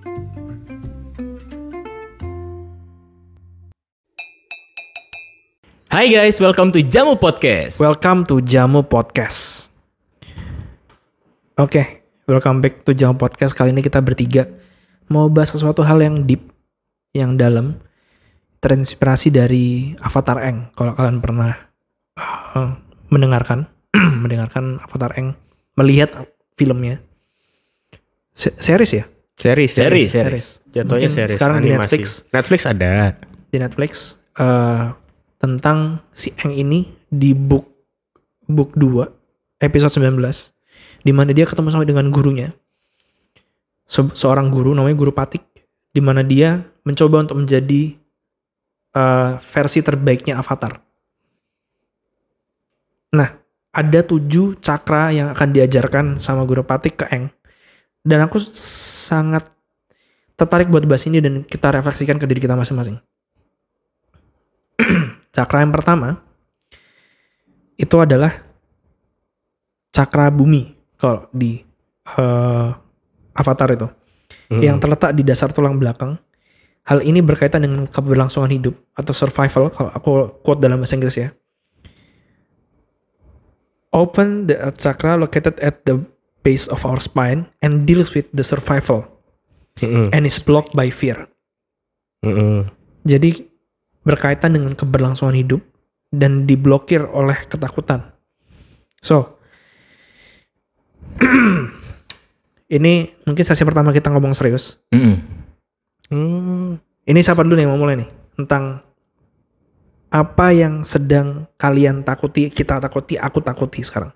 Hai guys, welcome to Jamu Podcast. Welcome to Jamu Podcast. Oke, welcome back to Jamu Podcast. Kali ini kita bertiga mau bahas sesuatu hal yang deep, yang dalam, terinspirasi dari Avatar Eng. Kalau kalian pernah uh, mendengarkan, mendengarkan Avatar Eng, melihat filmnya, Se- series ya Series, Series, series. Jatuhnya Mungkin series sekarang di animasi. Netflix. Netflix ada. di Netflix eh, tentang si Eng ini di book book 2 episode 19 di mana dia ketemu sama dengan gurunya Se- seorang guru namanya guru Patik di mana dia mencoba untuk menjadi eh, versi terbaiknya Avatar. Nah, ada tujuh cakra yang akan diajarkan sama guru Patik ke Eng. Dan aku sangat tertarik buat bahas ini dan kita refleksikan ke diri kita masing-masing. Cakra yang pertama itu adalah cakra bumi kalau di eh, Avatar itu yang terletak di dasar tulang belakang. Hal ini berkaitan dengan keberlangsungan hidup atau survival kalau aku quote dalam bahasa Inggris ya. Open the chakra located at the base of our spine and deals with the survival Mm-mm. and is blocked by fear. Mm-mm. Jadi berkaitan dengan keberlangsungan hidup dan diblokir oleh ketakutan. So, ini mungkin sesi pertama kita ngomong serius. Mm-mm. Hmm. Ini siapa dulu nih yang mau mulai nih tentang apa yang sedang kalian takuti, kita takuti, aku takuti sekarang.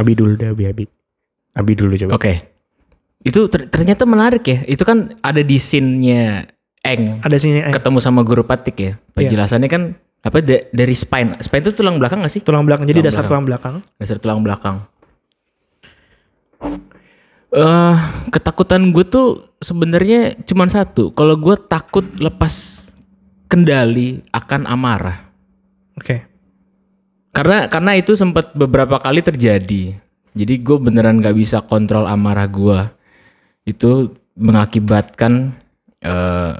Abi dulu deh, Abi, Abi. Abi dulu coba. Oke. Itu ter- ternyata menarik ya. Itu kan ada di scene-nya Eng Ada sini eh, ketemu sama guru Patik ya. Penjelasannya kan apa da- dari spine. Spine itu tulang belakang gak sih? tulang belakang. Jadi Tulang dasar belakang. tulang belakang. Dasar tulang belakang. Eh, ketakutan gue tuh sebenarnya cuma satu. Kalau gue takut lepas kendali akan amarah. Oke. Karena karena itu sempat beberapa kali terjadi. Jadi gue beneran gak bisa kontrol amarah gue. Itu mengakibatkan eh,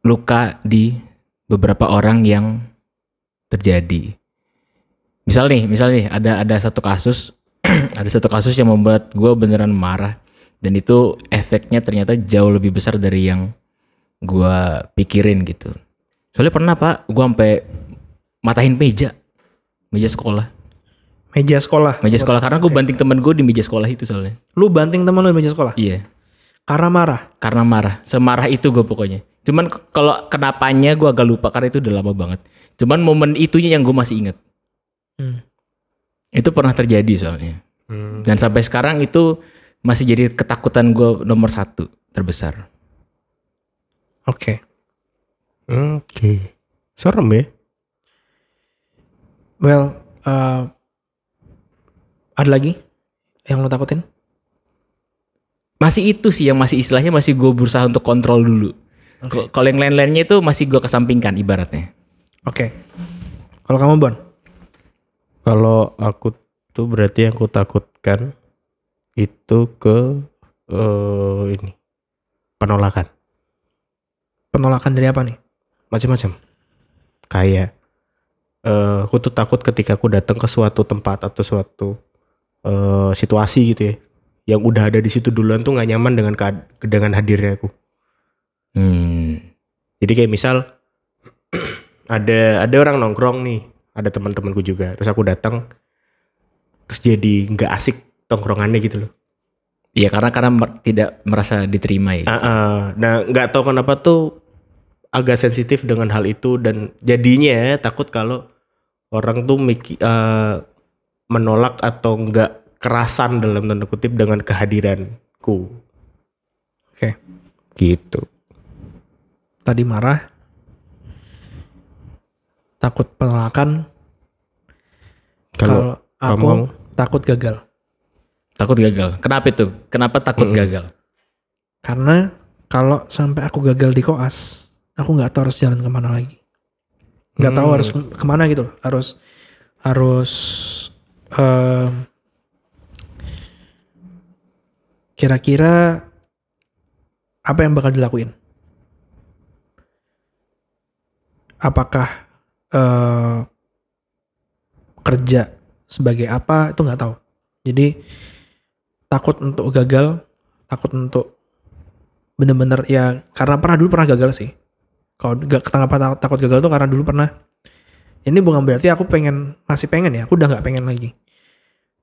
luka di beberapa orang yang terjadi. Misal nih, misal nih ada ada satu kasus, ada satu kasus yang membuat gue beneran marah dan itu efeknya ternyata jauh lebih besar dari yang gue pikirin gitu. Soalnya pernah pak, gue sampai matahin meja, meja sekolah, Meja sekolah. meja sekolah karena gue banting temen gue di meja sekolah itu soalnya. Lu banting teman lu di meja sekolah Iya, karena marah. karena marah, semarah itu gue pokoknya. Cuman kalau kenapanya gue agak lupa karena itu udah lama banget. Cuman momen itunya yang gue masih inget. Hmm. Itu pernah terjadi soalnya. Hmm. Dan sampai sekarang itu masih jadi ketakutan gue nomor satu terbesar. Oke. Oke. Serem ya? Well, uh, ada lagi yang lo takutin? Masih itu sih yang masih istilahnya masih gue berusaha untuk kontrol dulu. K- Kalau yang lain-lainnya itu masih gue kesampingkan ibaratnya. Oke. Kalau kamu Bon? Kalau aku tuh berarti yang aku takutkan itu ke eh ini penolakan Penolakan dari apa nih? macam-macam. Kayak eh aku tuh takut ketika aku datang ke suatu tempat atau suatu eh situasi gitu ya, yang udah ada di situ duluan tuh nggak nyaman dengan dengan hadirnya aku. Hmm. Jadi kayak misal ada ada orang nongkrong nih, ada teman-temanku juga. Terus aku datang terus jadi nggak asik tongkrongannya gitu loh. Iya karena karena mer- tidak merasa diterima ya. Ah, ah. nah nggak tahu kenapa tuh agak sensitif dengan hal itu dan jadinya takut kalau orang tuh miki, eh, menolak atau nggak kerasan dalam tanda kutip dengan kehadiranku Oke. gitu. Tadi marah. Takut penolakan. Kalau aku kamu- takut gagal. Takut gagal. Kenapa itu? Kenapa takut gagal? Karena kalau sampai aku gagal di koas, aku nggak tahu harus jalan ke mana lagi. Nggak tahu harus ke- ke mana gitu loh. Harus harus em, kira-kira apa yang bakal dilakuin? Apakah eh, kerja sebagai apa itu nggak tahu. Jadi takut untuk gagal, takut untuk bener-bener ya karena pernah dulu pernah gagal sih. Kalau gak kenapa takut gagal tuh karena dulu pernah. Ini bukan berarti aku pengen masih pengen ya, aku udah nggak pengen lagi.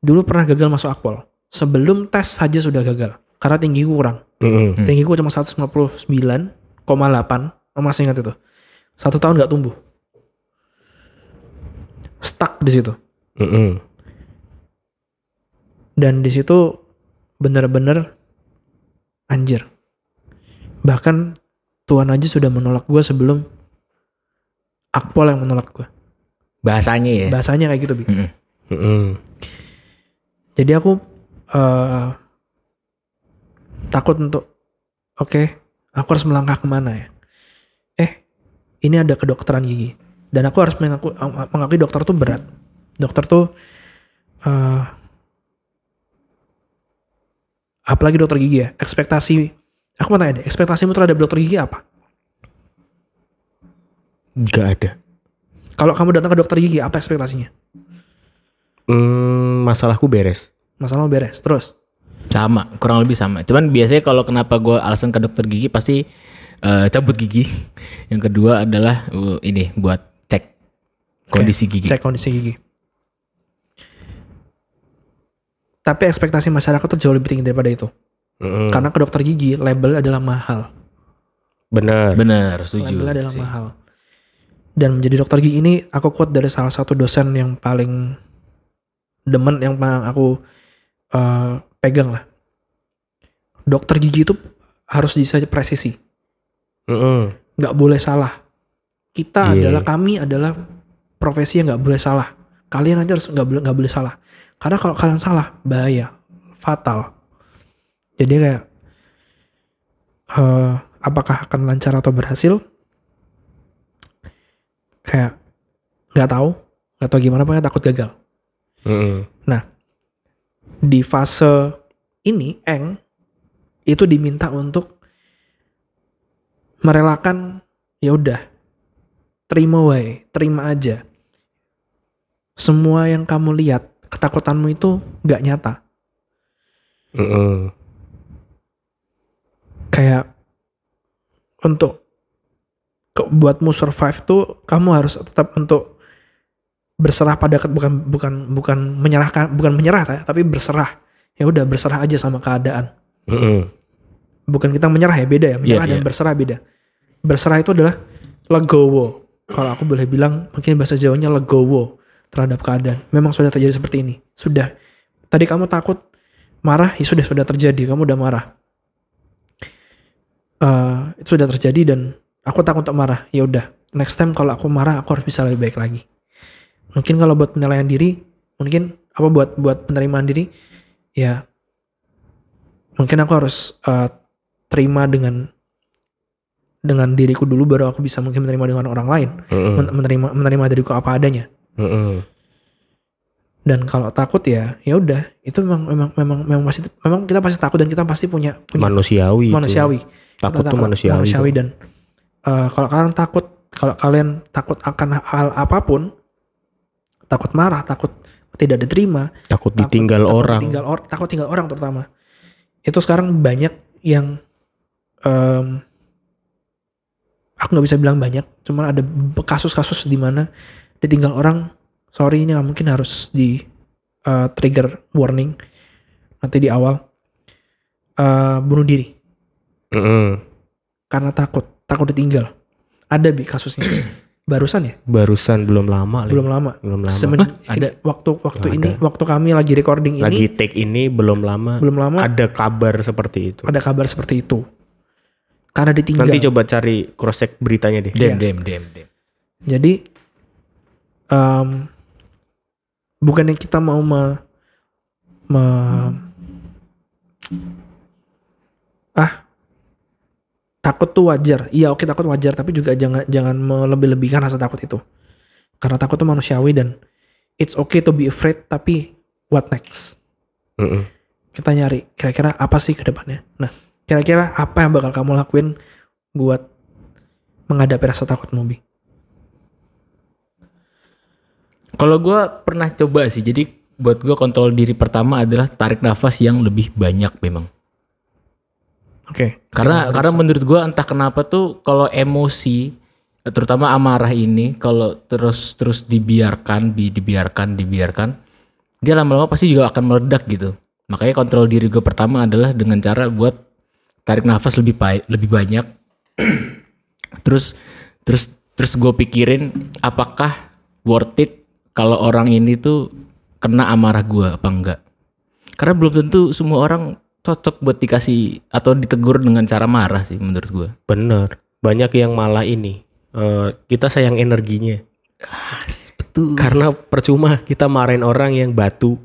Dulu pernah gagal masuk akpol. Sebelum tes saja sudah gagal karena tinggi kurang. Mm-mm. Hmm. Tinggiku cuma 159,8. Oh, masih ingat itu. Satu tahun nggak tumbuh. Stuck di situ. Mm-mm. Dan di situ bener-bener anjir. Bahkan Tuhan aja sudah menolak gue sebelum Akpol yang menolak gue. Bahasanya ya. Bahasanya kayak gitu, Bi. Mm-mm. Mm-mm. Jadi aku eh, takut untuk oke, aku harus melangkah ke mana ya? Eh, ini ada kedokteran gigi dan aku harus mengaku, mengakui dokter tuh berat. Dokter tuh eh, apalagi dokter gigi ya, ekspektasi aku mau tanya deh, ekspektasimu terhadap dokter gigi apa? Gak ada. Kalau kamu datang ke dokter gigi, apa ekspektasinya? Hmm, masalahku beres. Masalahmu beres, terus Sama, kurang lebih sama. Cuman biasanya kalau kenapa gue alasan ke dokter gigi pasti eh, cabut gigi. Yang kedua adalah uh, ini buat cek kondisi gigi. cek kondisi gigi. Tapi ekspektasi masyarakat tuh jauh lebih tinggi daripada itu. Mm-mm. Karena ke dokter gigi label adalah mahal. Bener. Bener, setuju. Label adalah sih. mahal. Dan menjadi dokter gigi ini aku quote dari salah satu dosen yang paling demen yang paling aku eh, pegang lah. Dokter gigi itu harus bisa presisi, nggak boleh salah. Kita Iya. adalah kami adalah profesi yang nggak boleh salah. Kalian aja harus nggak boleh nggak boleh salah. Karena kalau kalian salah bahaya, fatal. Jadi kayak eh, apakah akan lancar atau berhasil? Kayak nggak tahu, nggak tahu gimana pokoknya takut gagal. Mm-mm. Nah, di fase ini Eng itu diminta untuk merelakan ya udah terima wae, terima aja. Semua yang kamu lihat, ketakutanmu itu gak nyata. Mm-mm. Kayak untuk buatmu survive tuh kamu harus tetap untuk berserah pada bukan bukan bukan menyerahkan bukan menyerah ya, tapi berserah. Ya udah berserah aja sama keadaan. Mm-mm. bukan kita menyerah ya beda ya menyerah Iya, dan iya. berserah beda berserah itu adalah legowo kalau aku boleh bilang mungkin bahasa Jawanya legowo terhadap keadaan memang sudah terjadi seperti ini sudah tadi kamu takut marah ya sudah sudah terjadi kamu udah marah Eh, itu sudah terjadi dan aku takut untuk marah ya udah next time kalau aku marah aku harus bisa lebih baik lagi mungkin kalau buat penilaian diri mungkin apa buat buat penerimaan diri ya mungkin aku harus eh, terima dengan dengan diriku dulu baru aku bisa mungkin menerima dengan orang lain Mm-mm. Men- menerima menerima diriku apa adanya Mm-mm. dan kalau takut ya ya udah itu memang memang memang memang pasti memang kita pasti takut dan kita pasti punya punya Manusiawi. itu. manusiawi Takut Kita tuh manusiawi. manusiawi dan eh, kalau kalian takut kalau kalian takut akan hal apa pun takut marah takut tidak diterima Takut takut- ditinggal takut orang. tinggal or- takut tinggal orang terutama itu sekarang banyak yang em, aku nggak bisa bilang banyak cuman ada kasus-kasus di mana ditinggal orang sorry ini mungkin harus di eh, trigger warning nanti di awal Eh, bunuh diri Mm-mm. karena takut takut ditinggal ada bi kasusnya barusan ya Barusan belum lama. lagi. belum lama Belum lama. Semen- ada waktu waktu Ada. ini waktu kami lagi recording Lagi ini take ini belum lama. belum lama Ada kabar seperti itu. ada kabar seperti itu karena ditinggal Nanti coba cari cross check beritanya deh. Dem, Iya. dem, dem, dem. jadi em, bukannya kita mau me, me- ah takut tuh wajar iya oke takut wajar tapi juga jangan jangan melebih-lebihkan rasa takut itu karena takut tuh manusiawi dan it's okay to be afraid tapi what next Mm-mm. kita nyari kira-kira apa sih ke depannya. Nah, Kira-kira apa yang bakal kamu lakuin buat menghadapi rasa takutmu, Bi? Kalau gue pernah coba sih, jadi buat gue kontrol diri pertama adalah tarik nafas yang lebih banyak memang. Oke. Karena karena menurut gue entah kenapa tuh kalau emosi terutama amarah ini kalau terus terus dibiarkan bi dibiarkan dibiarkan dia lama-lama pasti juga akan meledak gitu. Makanya kontrol diri gue pertama adalah dengan cara buat tarik nafas lebih baik lebih banyak. terus terus terus gue pikirin apakah worth it kalau orang ini tuh kena amarah gue apa enggak. Karena belum tentu semua orang cocok buat dikasih atau ditegur dengan cara marah sih menurut gue. Bener. Banyak yang malah ini. eh, kita sayang energinya. Betul. Karena percuma kita marahin orang yang batu.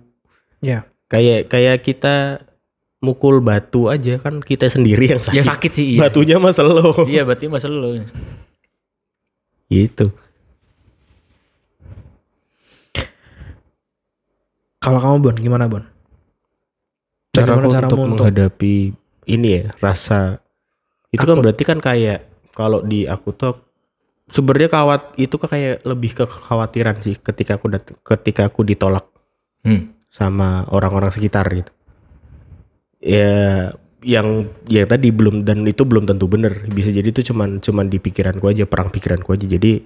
Ya. Kayak kayak kita mukul batu aja kan kita sendiri yang sakit. Ya sakit sih iya. Batunya mah lo. Iya berarti masalah lo. Gitu. Kalau kamu Bon, gimana Bon? Cara untuk untuk- menghadapi ini ya rasa. Itu kan berarti kan kayak kalau di aku tuh sebenarnya kawat itu kan kayak lebih ke kekhawatiran sih ketika aku dat- ketika aku ditolak Hmm. sama orang-orang sekitar gitu. Ya yang ya tadi belum dan itu belum tentu bener. Bisa jadi itu cuman cuman di pikiranku aja perang pikiranku aja. Jadi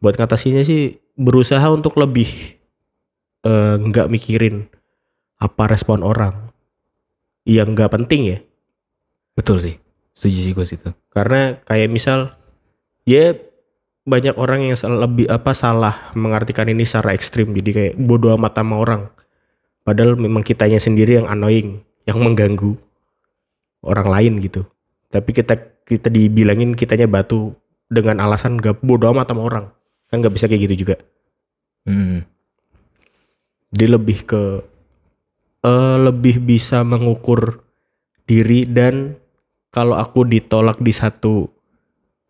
buat ngatasinya sih berusaha untuk lebih eh, nggak mikirin apa respon orang yang nggak penting ya Betul sih. Setuju sih gue situ. karena kayak misal ya banyak orang yang lebih apa salah mengartikan ini secara ekstrim jadi kayak bodoh amat sama orang padahal memang kitanya sendiri yang annoying yang mengganggu orang lain gitu tapi kita kita dibilangin kitanya batu dengan alasan gak bodoh amat sama orang kan nggak bisa kayak gitu juga Hmm. dia lebih ke eh, lebih bisa mengukur diri dan kalau aku ditolak di satu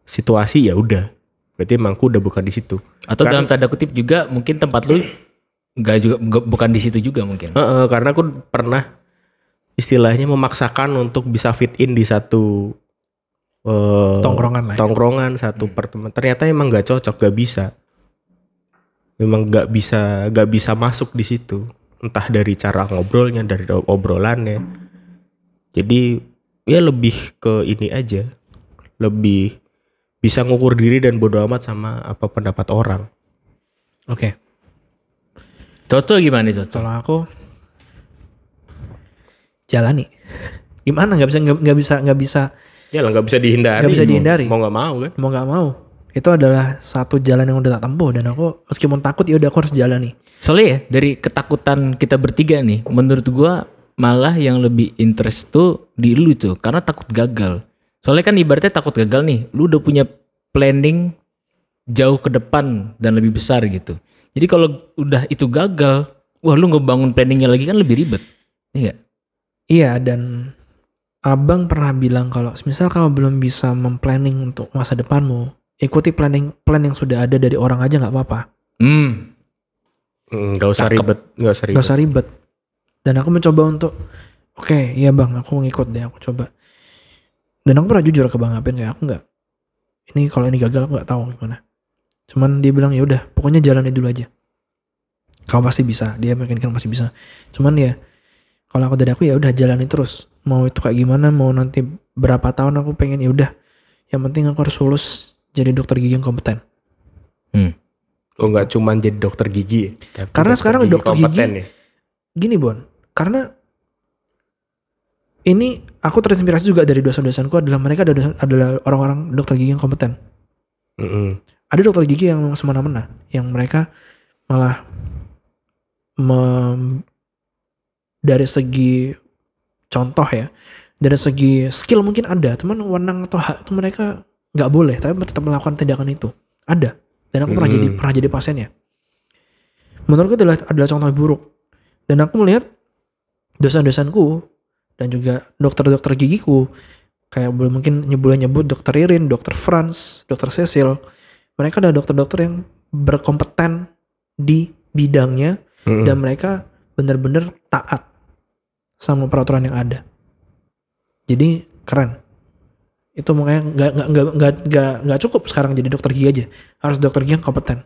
situasi ya udah. Berarti emang aku udah bukan di situ. Atau Kan- dalam tanda kutip juga mungkin tempat lu nggak juga nggak- bukan di situ juga mungkin. Heeh, karena aku pernah istilahnya memaksakan untuk bisa fit in di satu eh, Tongkrongan lah ya. tongkrongan satu pertemuan. Ternyata emang nggak cocok gak bisa. Memang nggak bisa nggak bisa masuk di situ entah dari cara ngobrolnya dari obrolannya jadi ya lebih ke ini aja lebih bisa ngukur diri dan bodo amat sama apa pendapat orang Oke. Cocok gimana nih cocok? Kalau aku jalani. Gimana nggak bisa nggak bisa nggak bisa ya lah nggak bisa dihindari Nggak bisa mau- dihindari. mau nggak mau kan mau nggak mau. Itu adalah satu jalan yang udah tak tempuh dan aku meskipun takut ya udah aku harus jalani. Soalnya ya dari ketakutan kita bertiga nih, menurut gua malah yang lebih interest tuh di lu tuh karena takut gagal. Soalnya kan ibaratnya takut gagal nih, lu udah punya planning jauh ke depan dan lebih besar gitu. Jadi kalau udah itu gagal, wah lu ngebangun planningnya lagi kan lebih ribet. Iya? Iya dan abang pernah bilang kalau misal kamu belum bisa memplanning untuk masa depanmu, ikuti planning plan yang sudah ada dari orang aja nggak apa-apa. Hmm, Mm, nggak usah Cakep. ribet nggak usah ribet usah ribet. Dan aku mencoba untuk, oke iya bang, aku ngikut deh, aku coba. Dan aku pernah jujur ke bang Apin kayak aku nggak. Ini kalau ini gagal aku nggak tahu gimana. Cuman dia bilang ya udah, pokoknya jalani dulu aja. Kamu pasti bisa, dia mungkin kan pasti bisa. Cuman ya, kalau aku dari aku ya udah jalani terus. Mau itu kayak gimana, mau nanti berapa tahun aku pengen ya udah. Yang penting aku harus lulus jadi dokter gigi yang kompeten. hmm. Oh nggak cuman jadi dokter gigi ya? Tapi Karena sekarang dokter kompeten gigi- ya? gini Bon, karena ini aku terinspirasi juga dari dosen-dosenku adalah mereka adalah, adalah orang-orang dokter gigi yang kompeten. Mm-mm. Ada dokter gigi yang semena-mena, yang mereka malah mem- dari segi contoh ya, dari segi skill mungkin ada, teman wenang atau hak itu mereka nggak boleh, tapi tetap melakukan tindakan itu. Ada, dan aku pernah Hmm. jadi pernah jadi pasiennya. Menurutku adalah adalah contoh buruk. Dan aku melihat dosen-dosenku dan juga dokter-dokter gigiku kayak boleh mungkin nyebut nyebut dokter Irin, dokter Franz, dokter Cecil. Mereka adalah dokter-dokter yang berkompeten di bidangnya Mm-mm. dan mereka benar-benar taat sama peraturan yang ada. Jadi keren itu makanya nggak nggak nggak nggak nggak nggak cukup sekarang jadi dokter gigi aja harus dokter gigi yang kompeten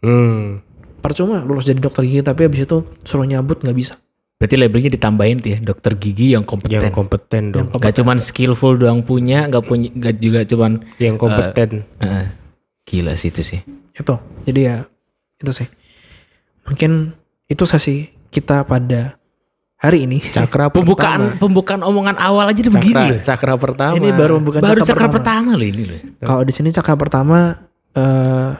Hmm. percuma lulus jadi dokter gigi tapi abis itu suruh nyabut nggak bisa Berarti labelnya ditambahin tuh ya, dokter gigi yang kompeten. Yang kompeten dong. Gak cuman skillful doang punya, gak punya, gak juga cuman Yang kompeten. eh, gila sih itu sih. itu jadi ya itu sih mungkin itu sesi kita pada hari ini Cakra Pembukaan pembukaan omongan awal aja udah begini Cakra, loh. cakra pertama. ini baru bukan Baru cakap cakra pertama. pertama loh ini loh. kalau di sini cakap pertama eh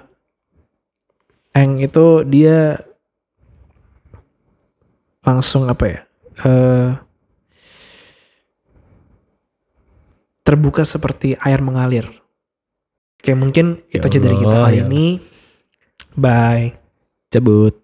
Eng itu dia langsung apa ya eh terbuka seperti air mengalir oke mungkin itu Ya aja dari kita kali ya. ini bye cabut.